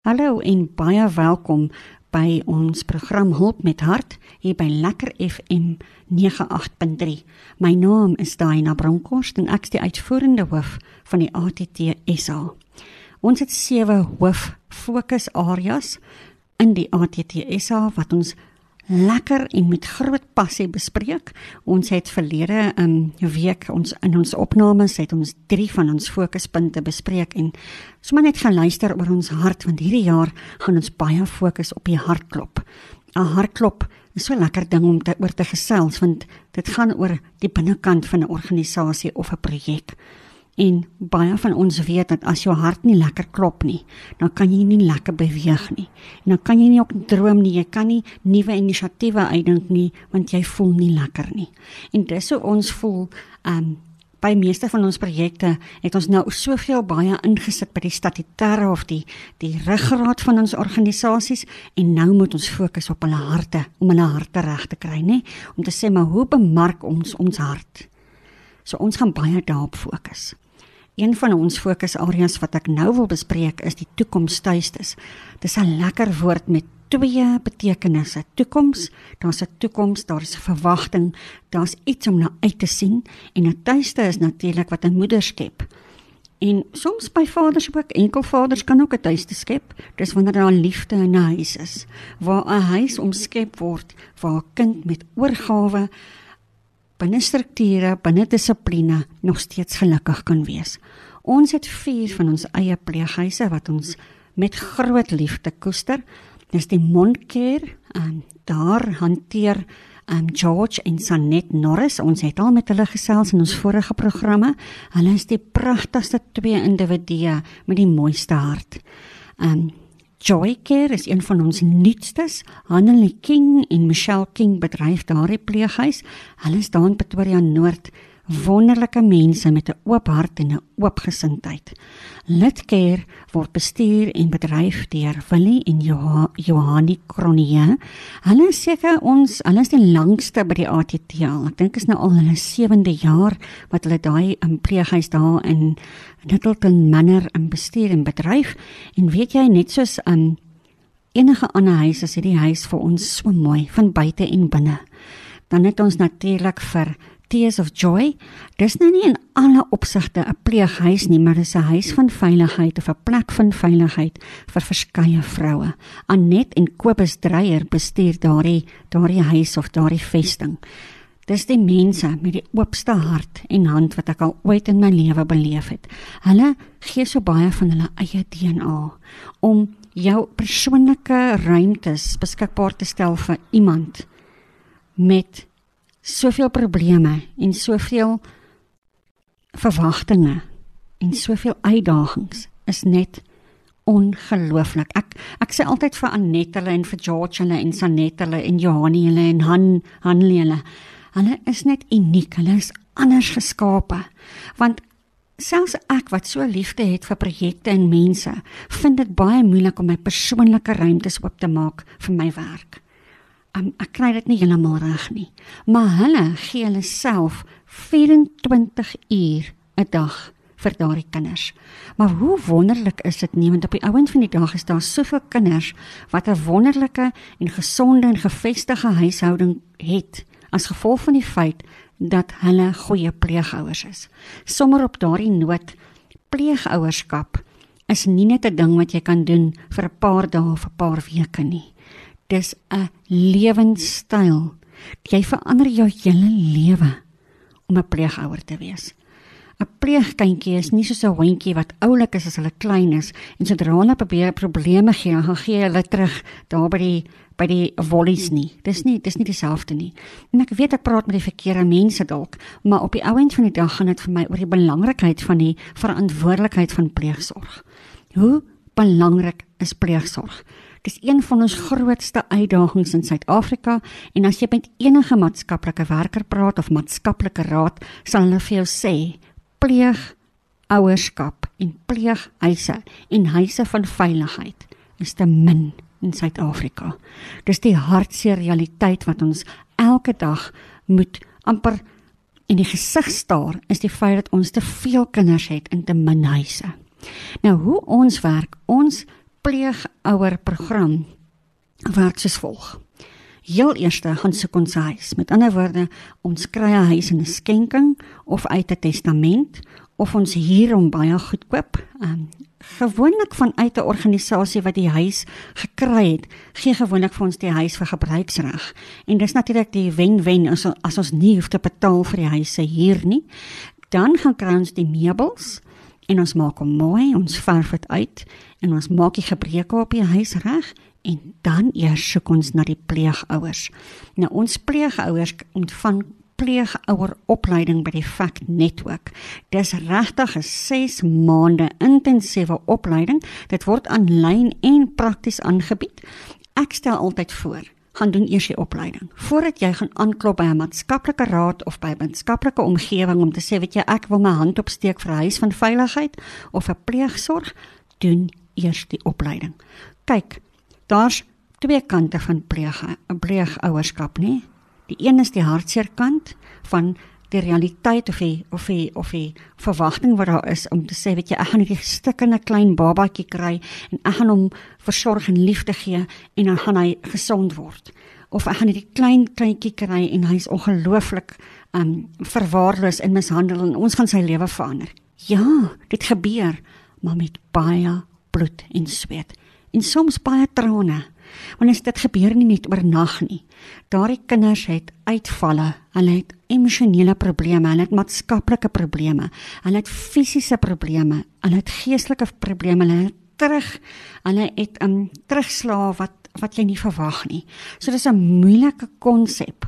Hallo en baie welkom by ons program Hulp met Hart hier by Lekker FM 98.3. My naam is Daina Bronkhorst en ek is die uitvoerende hoof van die ATT SA. Ons het sewe hoof fokusareas in die ATT SA wat ons lekker en met groot passie bespreek. Ons het verlede um, week ons in ons opnames het ons drie van ons fokuspunte bespreek en sommer net geluister oor ons hart want hierdie jaar gaan ons baie fokus op die hartklop. 'n Hartklop is so 'n lekker ding om te oor te gesels want dit gaan oor die binnekant van 'n organisasie of 'n projek. En baie van ons weet dat as jou hart nie lekker klop nie, dan kan jy nie lekker beweeg nie. En dan kan jy nie ook droom nie, jy kan nie nuwe inisiatiewe uitdink nie want jy voel nie lekker nie. En dis hoe ons voel um by meeste van ons projekte het ons nou soveel baie ingesit by die statutêre of die die ruggraat van ons organisasies en nou moet ons fokus op hulle harte om hulle harte reg te kry, nê? Om te sê maar hoe bemark ons ons hart? So ons gaan baie daarop fokus. Een van ons fokusareas wat ek nou wil bespreek is die toekomstuistes. Dis 'n lekker woord met twee betekenisse. Toekoms, daar's 'n toekoms, daar's 'n verwagting, daar's iets om na uit te sien en 'n tuiste is natuurlik wat 'n moeder skep. En soms by vaders ook, enkelvaders kan ook 'n tuiste skep. Dis wanneer daar liefde in 'n huis is, waar 'n huis omskep word waar 'n kind met oorgawe binne strukture, binne dissipline nog steeds gelukkig kan wees. Ons het vier van ons eie pleeghuise wat ons met groot liefde koester. Dis die Mondcare en daar hanteer um George en Sanet Norris. Ons het al met hulle gesels in ons vorige programme. Hulle is die pragtigste twee individue met die mooiste hart. Um Joycare is een van ons nuutstes. Hanelie King en Michelle King bedryf daardie pleeghuis. Hulle is daar in Pretoria Noord wonderlike mense met 'n oop hart en 'n oop gesindheid. Litcare word bestuur en bedryf deur Willie en Johani Kronie. Hulle is seker ons, hulle is die langste by die ATT. Ek dink is nou al hulle 7de jaar wat hulle daai in pleeghuis daar in Littleton Manor in bestuur en bedryf. En weet jy net soos in enige ander huis is hierdie huis vir ons so mooi van buite en binne. Dan het ons natuurlik vir Tears of Joy. Dis nou nie in alle opsigte 'n pleeghuis nie, maar dis 'n huis van veiligheid of 'n plek van veiligheid vir verskeie vroue. Anet en Kobus Dreyer bestuur daardie daardie huis of daardie vesting. Dis die mense met die oopste hart en hand wat ek al ooit in my lewe beleef het. Hulle gee so baie van hulle eie DNA om jou persoonlike ruimtes beskikbaar te stel vir iemand met soveel probleme en soveel verwagtinge en soveel uitdagings is net ongelooflik. Ek ek sê altyd vir Annette hulle en vir George hulle en Sanet hulle en Johanie hulle en Han Hanlie hulle. Hulle is net uniek. Hulle is anders geskape. Want selfs ek wat so liefde het vir projekte en mense, vind dit baie moeilik om my persoonlike ruimtes oop te maak vir my werk um, ek kry dit nie heeltemal reg nie. Maar hulle gee hulle self 24 uur 'n dag vir daardie kinders. Maar hoe wonderlik is dit nie want op die ouend van die dag is daar soveel kinders wat 'n wonderlike en gesonde en gevestigde huishouding het as gevolg van die feit dat hulle goeie pleegouers is. Sommige op daardie noot pleegouerskap is nie net 'n ding wat jy kan doen vir 'n paar dae of 'n paar weke nie dis 'n lewenstyl. Jy verander jou hele lewe om 'n pleegouer te wees. 'n Pleegkindjie is nie soos 'n hondjie wat oulik is as hulle klein is en sodra hulle probeer probleme gee, dan gee hulle terug daar by die by die wollies nie. Dis nie dis nie dieselfde nie. En ek weet ek praat met die verkeerde mense dalk, maar op die ou end van die dag gaan dit vir my oor die belangrikheid van die verantwoordelikheid van pleegsorg. Hoe belangrik is pleegsorg? Dis een van ons grootste uitdagings in Suid-Afrika en as jy met enige maatskaplike werker praat of maatskaplike raad, sal hulle vir jou sê pleeg ouerskap en pleeghuise en huise van veiligheid is te min in Suid-Afrika. Dis die hartseer realiteit wat ons elke dag moet amper in die gesig staar is die feit dat ons te veel kinders het in te min huise. Nou hoe ons werk, ons pleegouer program werk soos volg. Heel eers gaan soek ons huis. Met ander woorde, ons kry 'n huis in 'n skenking of uit 'n testament of ons huur hom baie goedkoop. Um, gewoonlik vanuit 'n organisasie wat die huis gekry het, gee gewoonlik vir ons die huis vir gebruiksreg. En dis natuurlik die wen-wen as as ons nie hoef te betaal vir die huis se huur nie. Dan gaan kry ons die meubels en ons maak hom mooi, ons verf dit uit en ons maak die gebreke op die huis reg en dan eers soek ons na die pleegouers. Nou ons pleegouers ontvang pleegouer opleiding by die Fact Network. Dis regtig 'n 6 maande intensiewe opleiding. Dit word aanlyn en prakties aangebied. Ek stel altyd voor gaan doen eers die opleiding. Voordat jy gaan aanklop by 'n maatskaplike raad of by 'n maatskaplike omgewing om te sê weet jy ek wil my hand opsteek vir huis van veiligheid of 'n pleegsorg doen eers die opleiding. Kyk daar's twee kante van pleeg pleegouerskap nê? Die een is die hartseer kant van die realiteit of die of die of die verwagting wat daar is om te sê weet jy ek gaan 'n stikkende klein babatjie kry en ek gaan hom versorg en liefde gee en dan gaan hy gesond word of ek gaan hierdie klein kleintjie kry en hy's ongelooflik um verwaarloos en mishandel en ons gaan sy lewe verander. Ja, dit gebeur, maar met baie bloed en sweet en soms baie trane. Want dit gebeur nie net oornag nie. Daardie kinders het uitvalle, hulle het emosionele probleme, hulle het maatskaplike probleme, hulle het fisiese probleme, hulle het geestelike probleme, hulle het terug, hulle het 'n um, terugslag wat wat jy nie verwag nie. So dis 'n moeilike konsep.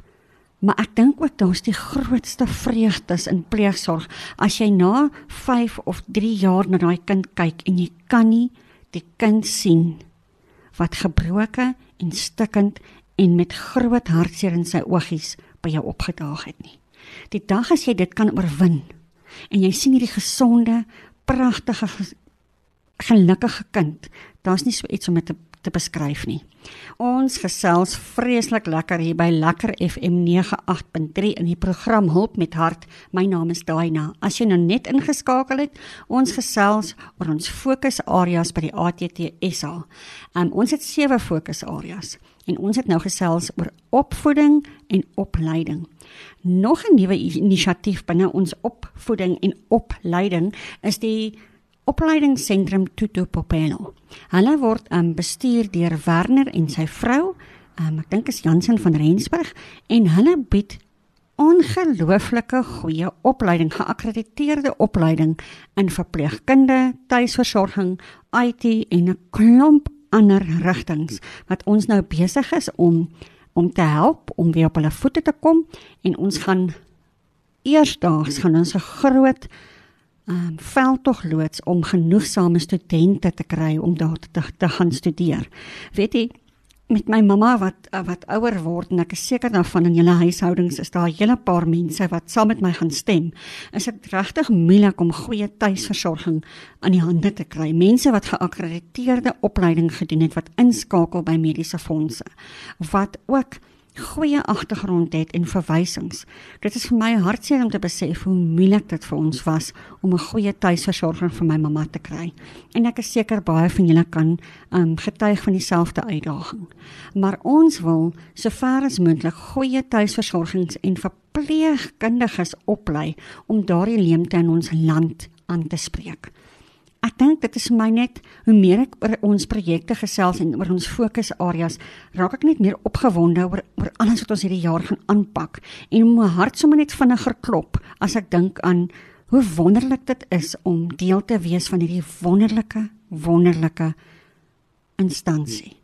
Maar ek dink ook daar's die grootste vreugdes in pleegsorg as jy na 5 of 3 jaar na daai kind kyk en jy kan nie die kind sien wat gebroke en stikkend en met groot hartseer in sy oogies by jou opgedaag het nie. Die dag as jy dit kan oorwin en jy sien hierdie gesonde, pragtige gelukkige kind, daar's nie so iets om dit te te beskryf nie. Ons gesels vreeslik lekker hier by Lekker FM 98.3 in die program Hulp met Hart. My naam is Daina. As jy nou net ingeskakel het, ons gesels oor ons fokusareas by die ATT SA. Um, ons het sewe fokusareas en ons het nou gesels oor opvoeding en opleiding. Nog 'n nuwe inisiatief binne ons opvoeding en opleiding is die opleidingsentrum Tutu Popelo. Hulle word um, bestuur deur Werner en sy vrou, um, ek dink is Jansen van Rensburg en hulle bied ongelooflike goeie opleiding, geakkrediteerde opleiding in verpleegkunde, tuisversorging, IT en 'n klomp ander rigtings wat ons nou besig is om om te help om weer op hulle voete te kom en ons gaan eersdaags gaan ons 'n groot um, veldtog loods om genoegsame studente te kry om daar te, te gaan studeer. Weet jy, met my mamma wat wat ouer word en ek is seker daarvan in julle huishoudings is daar 'n hele paar mense wat saam met my gaan stem. Is dit regtig moeilik om goeie tuisversorging aan die hande te kry? Mense wat geakkrediteerde opleiding gedoen het wat inskakel by mediese fondse wat ook goeie agtergrond het en verwysings. Dit is vir my hartseer om te besef hoe moeilik dit vir ons was om 'n goeie tuisversorger vir my mamma te kry. En ek is seker baie van julle kan um, getuig van dieselfde uitdaging. Maar ons wil sover as moontlik goeie tuisversorgings en verpleegkundiges oplei om daardie leemte in ons land aan te spreek. Ek dink dit is vir my net hoe meer ek oor ons projekte gesels en oor ons fokusareas, raak ek net meer opgewonde oor oor alles wat ons hierdie jaar gaan aanpak en my hart sommer net vinniger klop as ek dink aan hoe wonderlik dit is om deel te wees van hierdie wonderlike wonderlike instansie.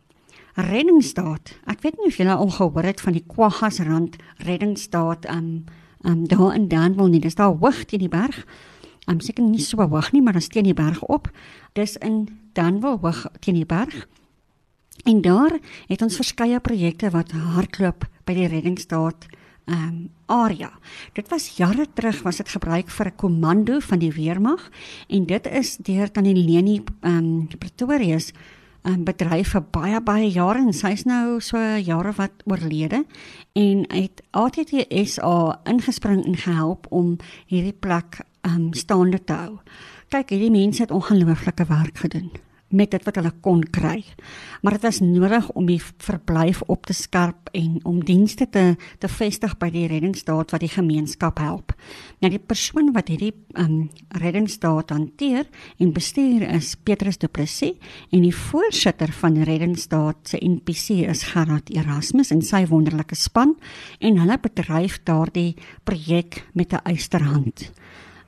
Reddingsstaat. Ek weet nie of julle al gehoor het van die Kwaggasrand Reddingsstaat um um daar in Danwil nie. Dis daar hoog teen die berg. I'm seker nie so hoog nie, maar dan steen die berg op. Dis in Danwil hoog teen die berg. En daar het ons verskeie projekte wat hardloop by die reddingsstaat ehm um, area. Dit was jare terug was dit gebruik vir 'n komando van die weermag en dit is deur tannie Leni ehm um, Pretorius 'n um, bedryf vir baie baie jare en sy's nou so jare wat oorlede en het ATTSA ingespring en gehelp om hierdie plek um staande te hou. Kyk, hierdie mense het ongelooflike werk gedoen. met dit wat hulle kon kry. Maar dit was nodig om die verblyf op te skerp en om dienste te te vestig by die reddingsstaat wat die gemeenskap help. Nou die persoon wat hierdie um, reddingsstaat hanteer en bestuur is Petrus Du Plessis en die voorsitter van die reddingsstaat se NPC is Gerard Erasmus en sy wonderlike span en hulle bedryf daardie projek met 'n eysterhand.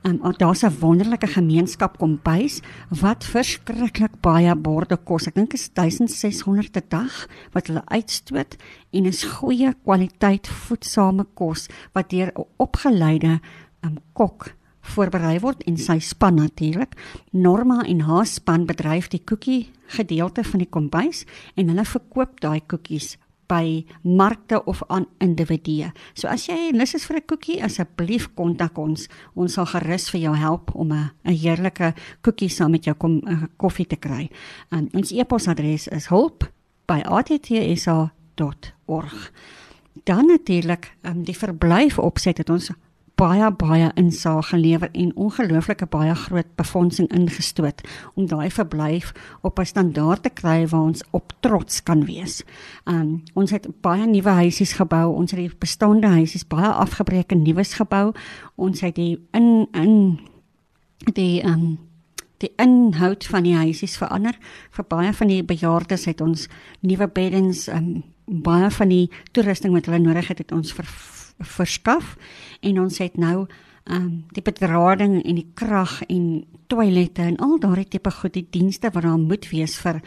Um, daar's 'n wonderlike gemeenskap kombuis wat verskriklik baie borde kos. Ek dink is 1600 'n dag wat hulle uitstoot en is goeie kwaliteit voedsame kos wat deur 'n opgeleide um, kok voorberei word en sy span natuurlik. Norma en haar span bedryf die koekie gedeelte van die kombuis en hulle verkoop daai koekies by markte of aan individue. So as jy lus is vir 'n koekie, asseblief kontak ons. Ons sal gerus vir jou help om 'n 'n heerlike koekie saam met jou kom uh, koffie te kry. Um, ons e-posadres is hulp@attsa.org. Dan natuurlik, um, die verblyf opset het ons baie baie insaag gelewer en ongelooflike baie groot befondsing ingestoot om daai verblyf op 'n standaard te kry waar ons op trots kan wees. Um ons het baie nuwe huisies gebou, ons het die bestaande huisies baie afgebreek en nuus gebou. Ons het die in in die um die inhoud van die huisies verander. Vir baie van die bejaardes het ons nuwe beddens, um baie van die toerusting wat hulle nodig het, het ons ver, verskaf en ons het nou ehm um, die bedrading en die krag en toilette en al daardie tipe goed die dienste wat daar moet wees vir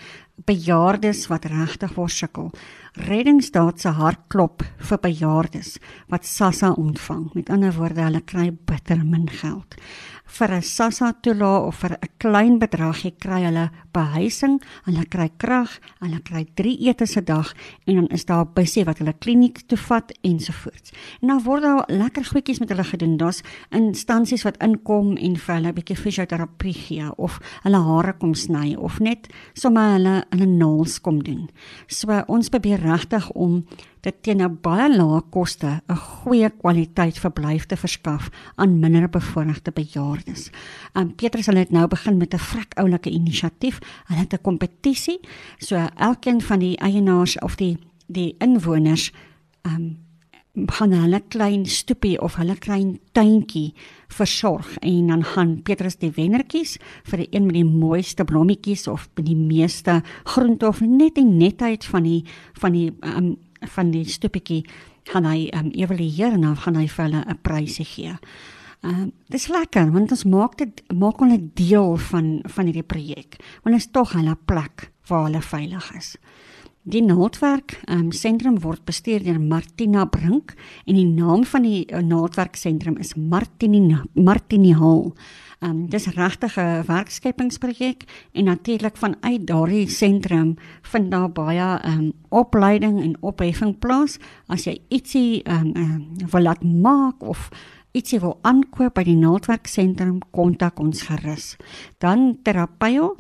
bejaardes wat regtig worsukkel. Reddingsdaad se hart klop vir bejaardes wat SASSA ontvang. Met ander woorde, hulle kry bitter min geld vir 'n SASSA toelaag of vir 'n klein bedragie kry hulle behuising, hulle kry krag, hulle kry 3 ete se dag en dan is daar 'n busie wat hulle kliniek toe vat ensovoorts. En dan word daar lekker goedjies met hulle gedoen. Daar's instansies wat inkom en vir hulle 'n bietjie fisioterapie gee of hulle hare kom sny of net sommer hulle hulle naels kom doen. So ons probeer regtig om dit teen 'n baie lae koste 'n goeie kwaliteit verblyf te verskaf aan minder bevoorregte bejaardes. Um Petrus hulle het nou begin met 'n vrek oulike inisiatief. Hulle het 'n kompetisie. So elkeen van die eienaars of die die inwoners um gaan hulle klein stoepie of hulle klein tuintjie versorg en dan gaan Petrus die wennertjies vir die een met die mooiste blommetjies of die meeste groente of net die netheid van die van die um, van die stoepietjie gaan hy um, evalueer en dan gaan hy vir hulle 'n prysie gee. Ehm uh, dis lekker want ons maak dit maak hulle deel van van hierdie projek. Want is tog hulle plek waar hulle veilig is. Die Noordwerk um, sentrum word bestuur deur Martina Brink en die naam van die uh, Noordwerk sentrum is Martini Martini Hall. Um, dis regtig 'n werkskepingsprojek en natuurlik vanuit daardie sentrum vind daar baie um, opleiding en opheffing plaas as jy ietsie um, um, wil laat maak of ietsie wil aankoop by die Noordwerk sentrum kontak ons gerus. Dan Terapio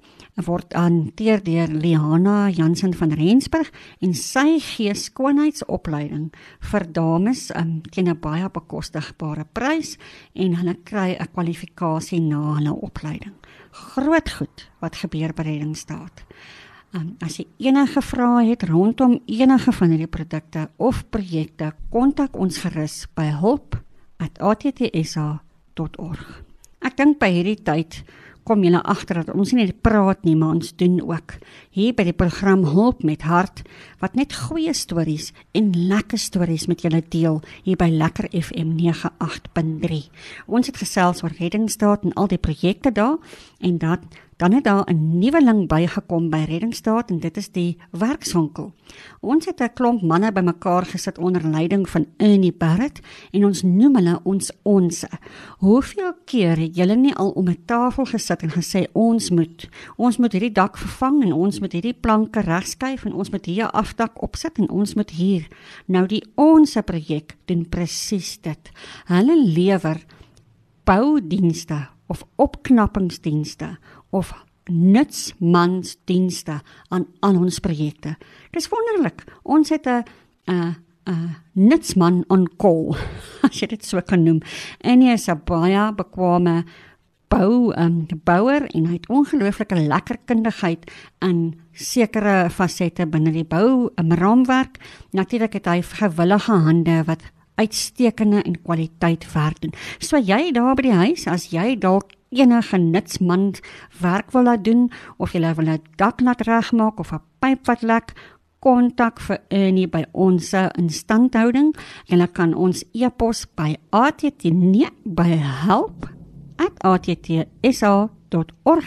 word hanteer deur Liana Jansen van Rensburg en sy gee skoonheidsopleiding vir dames um, teen 'n baie bekostigbare prys en hulle kry 'n kwalifikasie na hulle opleiding. Groot goed wat gebeur by Reddingsstaat. Um, as jy enige vrae het rondom enige van hierdie produkte of projekte, kontak ons gerus by hulp@attsa.org. Ek dink by hierdie tyd kom julle agter dat ons nie net praat nie, maar ons doen ook. Hier by die program Hulp met Hart wat net goeie stories en lekker stories met julle deel hier by Lekker FM 98.3. Ons het gesels oor reddingsstaat en al die projekte daar en dat Dan het daar 'n nuweling bygekom by Reddingsstaat en dit is die werkswinkel. Ons het 'n klomp manne bymekaar gesit onder leiding van Ernie Barrett en ons noem hulle ons ons. Hoeveel keer het julle nie al om 'n tafel gesit en gesê ons moet ons moet hierdie dak vervang en ons moet hierdie planke regskuif en ons moet hier 'n afdak opsit en ons moet hier. Nou die onsse projek doen presies dit. Hulle lewer boudienste of opknappingsdienste of nutsmansdienste aan aan ons projekte. Dis wonderlik. Ons het 'n 'n 'n nutsman on call, as jy dit so kan noem. En hy is 'n baie bekwame bou 'n um, bouer en hy het ongelooflike lekker kundigheid in sekere fasette binne die bou 'n raamwerk. Natuurlik het hy gewillige hande wat uitstekende en kwaliteit werk doen. So jy daar by die huis, as jy dalk enige nutsman werk wil laat doen of jy wil 'n dak laat regmaak of 'n pyp wat lek, kontak vir Ernie by ons instandhouding. Jy kan ons e-pos by att nee by help @att.sa.org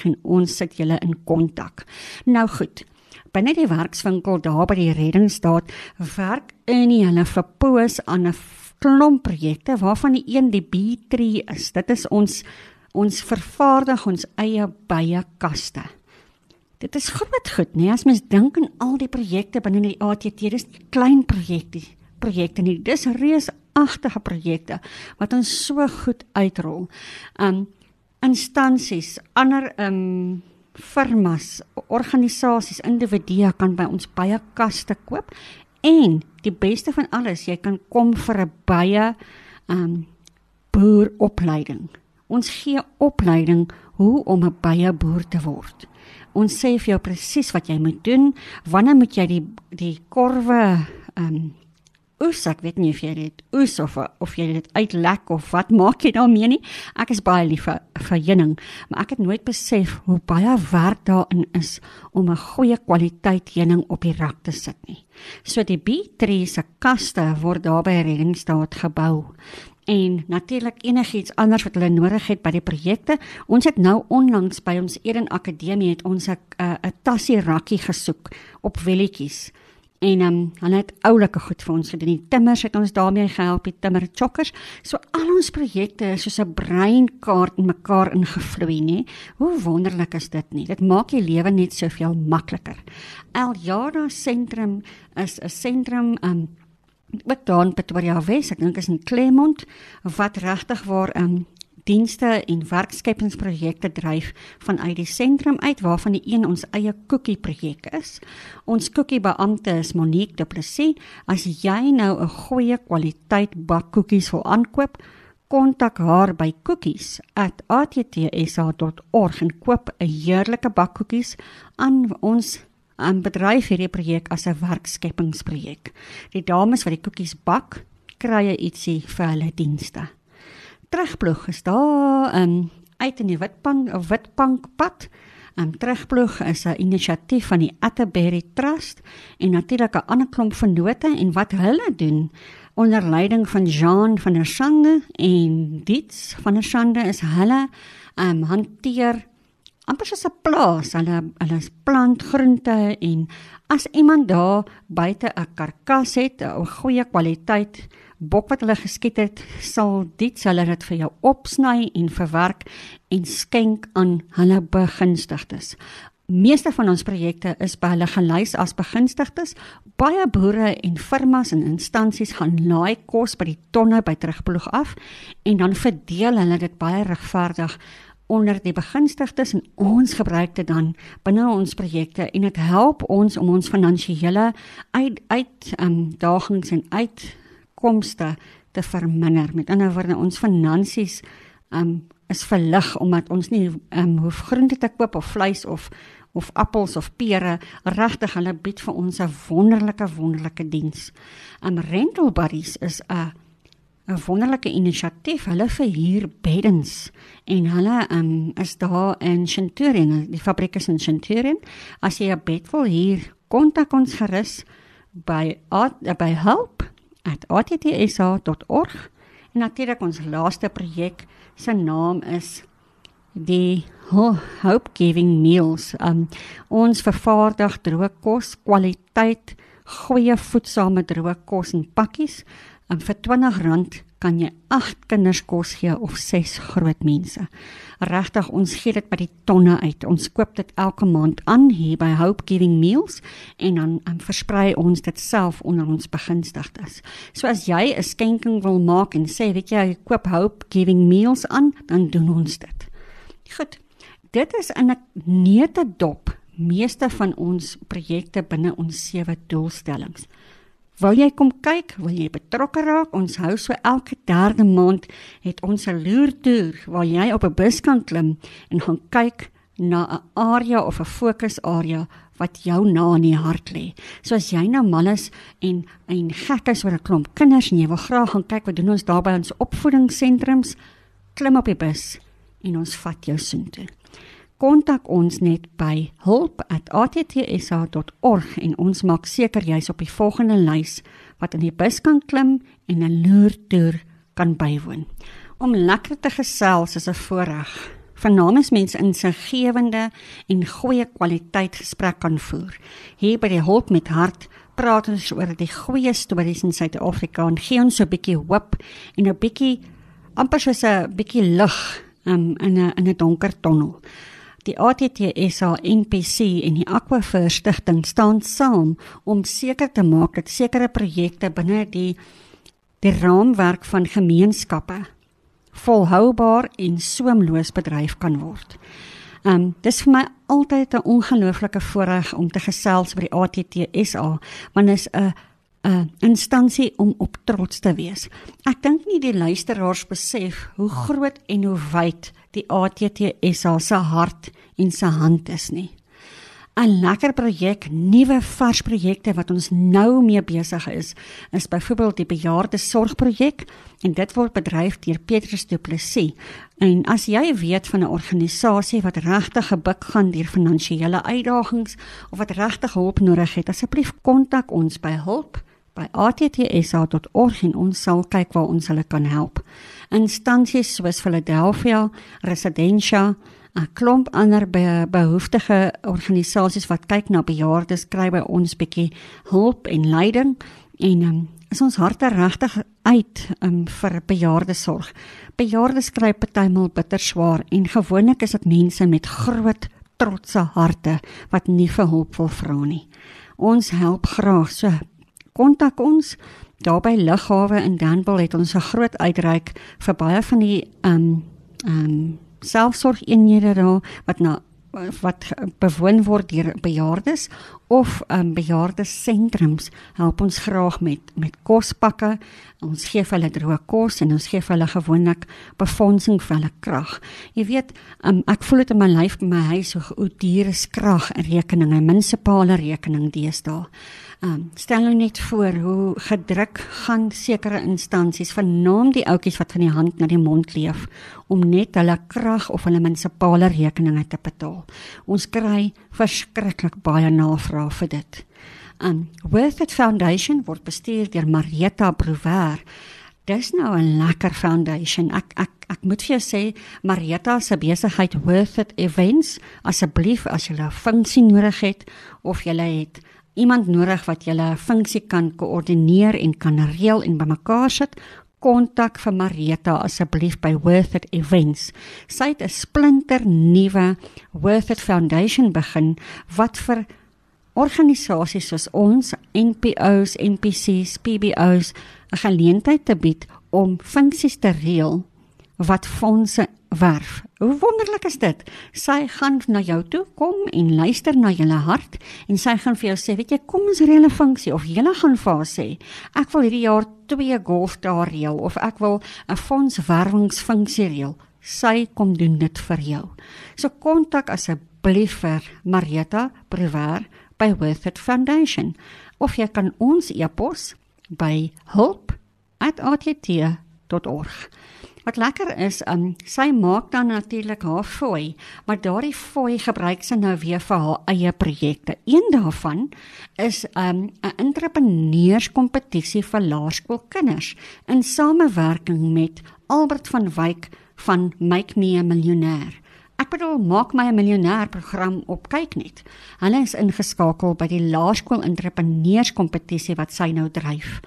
en ons sit julle in kontak. Nou goed. Binne die werkswinkel daar by die reddingsstaat werk Ernie hulle verpoos aan 'n klomp projekte waarvan die een die B3 is. Dit is ons ons vervaardig ons eie baie kaste. Dit is groot goed, nee, as mens dink aan al die projekte binne die ATT, dis klein projekte, projekte nie, dis reusagtige projekte wat ons so goed uitrol. Um instansies, ander um firmas, organisasies, individue kan by ons baie kaste koop en die beste van alles, jy kan kom vir 'n baie um boeropleiding. Ons gee opleiding hoe om 'n baie boer te word. Ons sê vir jou presies wat jy moet doen, wanneer moet jy die die korwe ehm um, oes, ek weet nie of jy dit oes of of jy dit uitlek of wat maak jy daarmee nie. Ek is baie lief vir vir heuning, maar ek het nooit besef hoe baie werk daarin is om 'n goeie kwaliteit heuning op die rak te sit nie. So die B3 se kaste word daar by Redingstaat gebou en natuurlik enigiets anders wat hulle nodig het by die projekte. Ons het nou onlangs by ons Eden Akademie het ons 'n 'n tassie rakkie gesoek op welletjies. En ehm um, hulle het oulike goed vir ons gedoen. Die timmers het ons daarmee gehelp, die timmer chokkers. So al ons projekte is soos 'n breinkaart in mekaar ingevloei, nê. Hoe wonderlik is dit nie? Dit maak die lewe net soveel makliker. Eljara sentrum is 'n sentrum ehm um, ook daar in Pretoria Wes, ek dink is in Claremont wat regtig waar 'n um, ehm, dienste en werkskepingsprojekte dryf vanuit die sentrum uit waarvan die een ons eie koekie projek is. Ons koekie beampte is Monique Du Plessis. As jy nou 'n goeie kwaliteit bakkoekies wil aankoop, kontak haar by cookies@attsa.org en koop 'n heerlike bakkoekies aan ons 'n bedryf hierdie projek as 'n werkskepingsprojek. Die dames wat die koekies bak, kry ietsie vir hulle dienste. Terugploeg is daar um, uit in die Witbank of Witbankpad. 'n um, Terugploeg is 'n inisiatief van die Atterbury Trust en natuurlik 'n ander klomp vennote en wat hulle doen onder leiding van Jean van der Sande en Diets van der Sande is hulle um, hanteer amper soos 'n plaas. Hulle hulle plant groente en as iemand daar buite 'n karkas het, 'n goeie kwaliteit bok wat hulle geskiet het, sal dit hulle dit vir jou opsny en verwerk en skenk aan hulle begunstigdes. Meeste van ons projekte is by hulle gelys as begunstigdes. Baie boere en firmas en instansies gaan laai kos by die tonne by terugploeg af en dan verdeel hulle dit baie regverdig onder die begunstigdes en ons gebruik dit dan binne ons projekte en dit help ons om ons finansiële uit uit um, dagings en uitkomste te verminder. Met ander woorde, ons finansies um, is verlig omdat ons nie um, hoef groente te koop of vleis of of appels of pere regtig hulle bied vir ons 'n wonderlike wonderlike diens. Um rental buddies is 'n 'n wonderlike inisiatief. Hulle verhuur beddens en hulle um, is daar in Centurion, die fabriek is in Centurion. As jy 'n bed wil huur, kontak ons gerus by by help@attsa.org. En natuurlik ons laaste projek se naam is die Hope Giving Meals. Um, ons vervaardig droë kos, kwaliteit, goeie voedsame droë kos in pakkies En vir R20 kan jy 8 kinders kos gee of 6 groot mense. Regtig, ons gee dit by die tonne uit. Ons koop dit elke maand aan hier by Hope Giving Meals en dan um, versprei ons dit self onder ons begunstigdes. So as jy 'n skenking wil maak en sê, weet jy, ek koop Hope Giving Meals aan, dan doen ons dit. Goed. Dit is in 'n neute dop meeste van ons projekte binne ons sewe doelstellings. Wil jy kom kyk? Wil jy betrokke raak? Ons hou so elke derde maand het ons 'n loertoer waar jy op 'n bus kan klim en gaan kyk na 'n area of 'n fokusarea wat jou na in die hart lê. So as jy nou mal is en en gek is oor 'n klomp kinders en jy wil graag gaan kyk wat doen ons daar by ons opvoedingssentrums, klim op die bus en ons vat jou soontoe kontak ons net by hulp@attsa.org en ons maak seker jy's op die volgende lys wat in die bus kan klim en 'n loertoer kan bywoon. Om lekker te gesels is 'n voorreg. Vernamens mense in sy gewende en goeie kwaliteit gesprek kan voer. Hier by die Hulp met Hart praat ons oor die goeie stories in Suid-Afrika en gee ons so 'n bietjie hoop en 'n bietjie amper soos 'n bietjie lig um, in 'n in 'n donker tonnel. Die ATTSA NPC en die Aquifer Stichting staan saam om seker te maak dat sekere projekte binne die die raamwerk van gemeenskappe volhoubaar en soemloos bedryf kan word. Um dis vir my altyd 'n ongelooflike voorreg om te gesels by die ATTSA want is 'n 'n instansie om op trots te wees. Ek dink nie die luisteraars besef hoe groot en hoe wyd die ATTSA se hart en se hand is nie. 'n Lekker projek, nuwe vars projekte wat ons nou mee besig is, is byvoorbeeld die bejaarde sorgprojek en dit word bedryf deur Petrus Du Plessis. En as jy weet van 'n organisasie wat regtig gebuk gaan deur finansiële uitdagings of wat regtig hulp nodig het, asseblief kontak ons by hulp by attsa.org en ons sal kyk waar ons hulle kan help. Instansies soos Philadelphia, Residentia, 'n klomp ander be behoeftige organisasies wat kyk na bejaardes kry by ons bietjie hulp en leiding en um, is ons harte regtig uit um, vir bejaardesorg. Bejaardes kry partymal bitter swaar en gewoonlik is dit mense met groot trotse harte wat nie vir hulp wil vra nie. Ons help graag so kontak ons. Daar by Lughawe in Danville het ons 'n groot uitreik vir baie van die ehm um, ehm um, selfsorgeenhede daar wat na wat bewoon word deur bejaardes of um, bejaardesentrums help ons graag met met kospakke. Ons gee vir hulle droë kos en ons gee vir hulle gewoonlik befondsing vir hulle krag. Jy weet, um, ek voel dit in my lyf my huis hoe duur is krag en rekeninge, munisipale rekening deesdae. Um, stel nou net voor hoe gedruk gaan sekere instansies vernaam die ouetjies wat van die hand na die mond leef om net hulle krag of hulle munisipale rekeninge te betaal. Ons kry verskriklik baie navraag vir dit. Um Worth It Foundation word bestuur deur Marieta Brouwer. Dis nou 'n lekker foundation. Ek ek ek moet vir jou sê Marieta se besigheid Worth It Events, asseblief as jy 'n funksie nodig het of jy het iemand nodig wat julle funksie kan koördineer en kan reël en bymekaar sit, kontak vir Marita asseblief by Worth It Events. Sy het 'n splinter nuwe Worth It Foundation begin wat vir organisasies soos ons, NPOs, NPCs, PBOs 'n geleentheid te bied om funksies te reël wat fondse werf. Hoe wonderlik is dit? Sy gaan na jou toe kom en luister na julle hart en sy gaan vir jou sê, weet jy, kom ons reële funksie of jy gaan vir haar sê, ek wil hierdie jaar twee golfdae reël of ek wil 'n fondswerwingsfunksie reël. Sy kom doen dit vir jou. So kontak asseblief vir Marieta Brewer by Worth It Foundation of jy kan ons e-pos by hulp@att.org. Wat lekker is, um, sy maak dan natuurlik haar fooi, maar daardie fooi gebruik sy nou weer vir haar eie projekte. Een daarvan is 'n um, entrepreneurskompetisie vir laerskoolkinders in samewerking met Albert van Wyk van Make Me a Millionaire. Ek bedoel maak my 'n miljonair program op kyk net. Hulle is ingeskakel by die laerskool entrepreneurskompetisie wat sy nou dryf.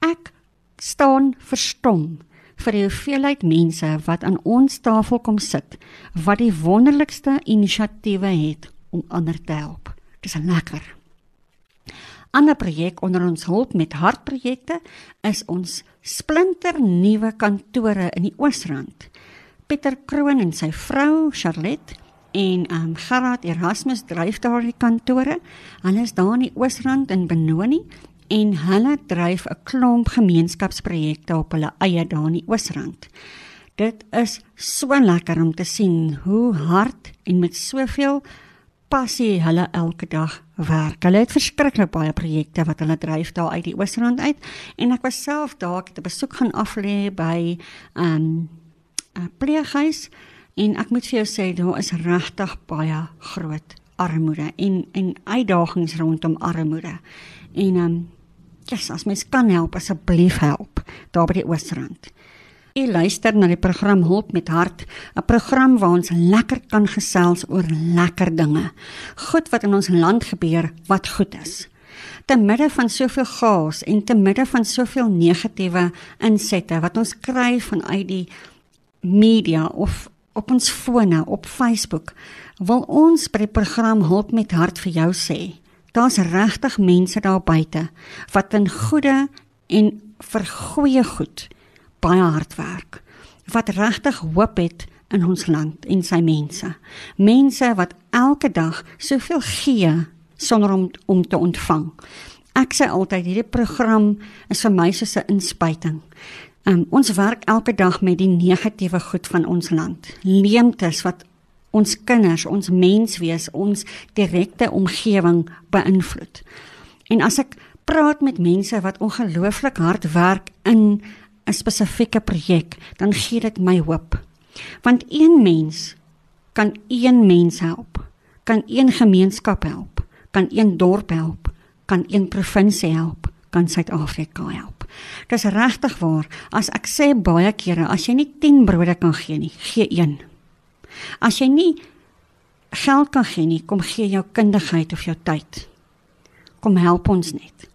Ek staan verstom vir die hoeveelheid mense wat aan ons tafel kom sit wat die wonderlikste inisiatiewe het om ander te help. Dis lekker. 'n Ander projek onder ons hulp met hartprojekte is ons splinter nuwe kantore in die Oosrand. Pieter Kroon en sy vrou Charlotte en um Gerard Erasmus dryf daardie kantore. Hulle is daar in die Oosrand in Benoni en hulle dryf 'n klomp gemeenskapsprojekte op hulle eie daar in die Oosrand. Dit is so lekker om te sien hoe hard en met soveel passie hulle elke dag werk. Hulle het verskriklik baie projekte wat hulle dryf daar uit die Oosrand uit en ek was self daar ek het 'n besoek gaan aflê by 'n um, pleeghuis en ek moet vir jou sê daar is regtig baie groot armoede en en uitdagings rondom armoede. En ehm um, yes, as mens kan help asseblief help daar by die Oosrand. Jy luister na die program Hulp met Hart, 'n program waar ons lekker kan gesels oor lekker dinge. Goed wat in ons land gebeur wat goed is. Te midde van soveel chaos en te midde van soveel negatiewe insette wat ons kry vanuit die media of op ons fone, op Facebook, wil ons by die program Hulp met Hart vir jou sê. Daar's regtig mense daar buite wat in goeie en vir goeie goed baie hard werk wat regtig hoop het in ons land en sy mense. Mense wat elke dag soveel gee sonder om om te ontvang. Ek sê altyd hierdie program is vir my soos 'n inspuiting. Um, ons werk elke dag met die negatiewe goed van ons land. Leemtes wat ons kinders, ons menswees, ons direkte omgewing beïnvloed. En as ek praat met mense wat ongelooflik hard werk in 'n spesifieke projek, dan gee dit my hoop. Want een mens kan een mens help, kan een gemeenskap help, kan een dorp help, kan een provinsie help, kan Suid-Afrika help. Dis regtig waar. As ek sê baie kere, as jy nie 10 brode kan gee nie, gee een. As jy nie geld kan gee nie, kom gee jou kundigheid of jou tyd. Kom help ons net.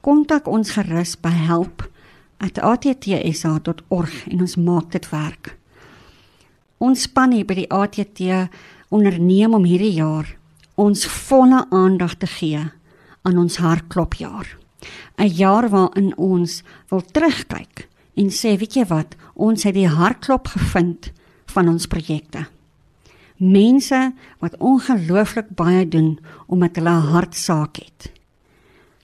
Kontak ons gerus by help@ @attsa.org en ons maak dit werk. Ons span hier by die ATT onderneem om hierdie jaar ons volle aandag te gee aan ons hartklopjaar. 'n Jaar waarin ons wil terugkyk en sê, weet jy wat, ons het die hartklop gevind van ons projekte. Mense wat ongelooflik baie doen omdat hulle 'n hartsaak het.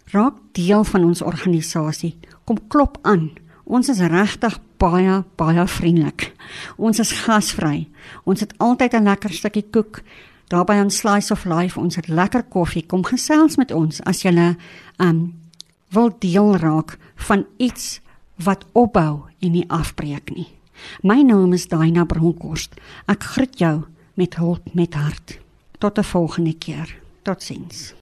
Raak deel van ons organisasie kom klop aan. Ons is regtig baie baie vriendelik. Ons is gasvry. Ons het altyd 'n lekker stukkie koek daarby aan Slice of Life. Ons het lekker koffie. Kom gesels met ons as jy 'n um wil deel raak van iets wat opbou en nie afbreek nie. My naam is Daina Bronkhorst. Ek groet jou met hulp met hart. Tot 'n volgende keer. Totsiens.